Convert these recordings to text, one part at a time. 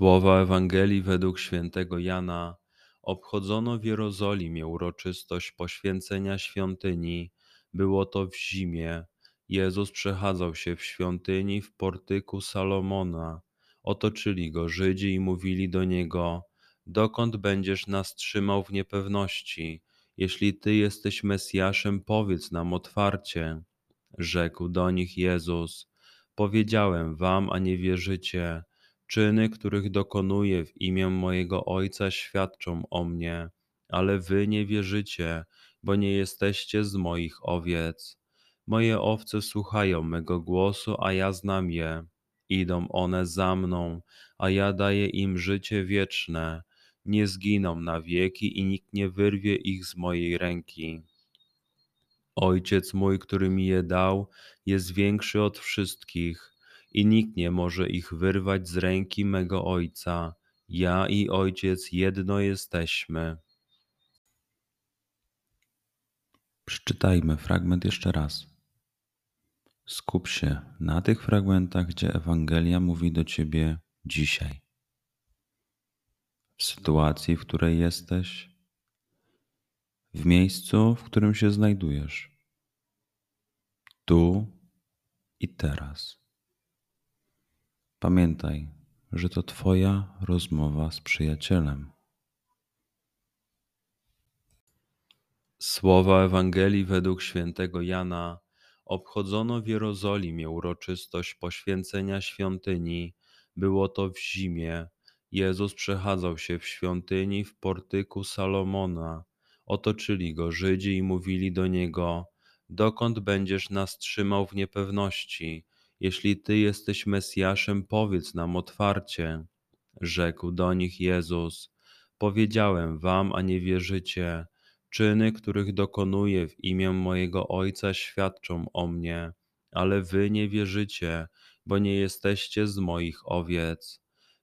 Słowa Ewangelii według świętego Jana obchodzono w Jerozolimie uroczystość poświęcenia świątyni było to w zimie. Jezus przechadzał się w świątyni w portyku Salomona. Otoczyli go Żydzi i mówili do niego: Dokąd będziesz nas trzymał w niepewności? Jeśli ty jesteś Mesjaszem, powiedz nam otwarcie. Rzekł do nich Jezus: Powiedziałem wam, a nie wierzycie. Czyny, których dokonuję w imię mojego Ojca, świadczą o mnie, ale wy nie wierzycie bo nie jesteście z moich owiec. Moje owce słuchają mego głosu, a ja znam je. Idą one za mną, a ja daję im życie wieczne. Nie zginą na wieki i nikt nie wyrwie ich z mojej ręki. Ojciec mój, który mi je dał, jest większy od wszystkich i nikt nie może ich wyrwać z ręki mego Ojca. Ja i Ojciec jedno jesteśmy. Przeczytajmy fragment jeszcze raz. Skup się na tych fragmentach, gdzie Ewangelia mówi do ciebie dzisiaj. W sytuacji, w której jesteś, w miejscu, w którym się znajdujesz, tu i teraz. Pamiętaj, że to Twoja rozmowa z przyjacielem. Słowa Ewangelii według świętego Jana obchodzono w Jerozolimie uroczystość poświęcenia świątyni. Było to w zimie. Jezus przechadzał się w świątyni w portyku Salomona. Otoczyli go Żydzi i mówili do niego: Dokąd będziesz nas trzymał w niepewności? Jeśli ty jesteś Mesjaszem, powiedz nam otwarcie. Rzekł do nich Jezus: Powiedziałem wam, a nie wierzycie. Czyny, których dokonuję w imię mojego Ojca, świadczą o mnie, ale wy nie wierzycie, bo nie jesteście z moich owiec.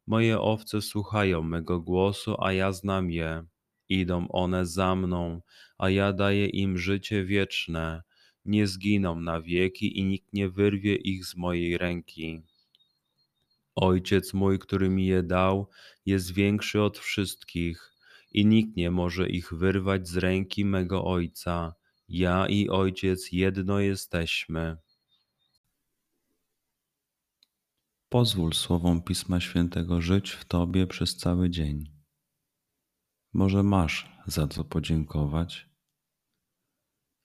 Moje owce słuchają mego głosu, a ja znam je. Idą one za mną, a ja daję im życie wieczne. Nie zginą na wieki i nikt nie wyrwie ich z mojej ręki. Ojciec mój, który mi je dał, jest większy od wszystkich i nikt nie może ich wyrwać z ręki mego Ojca. Ja i Ojciec jedno jesteśmy. Pozwól słowom Pisma Świętego żyć w Tobie przez cały dzień. Może masz za co podziękować,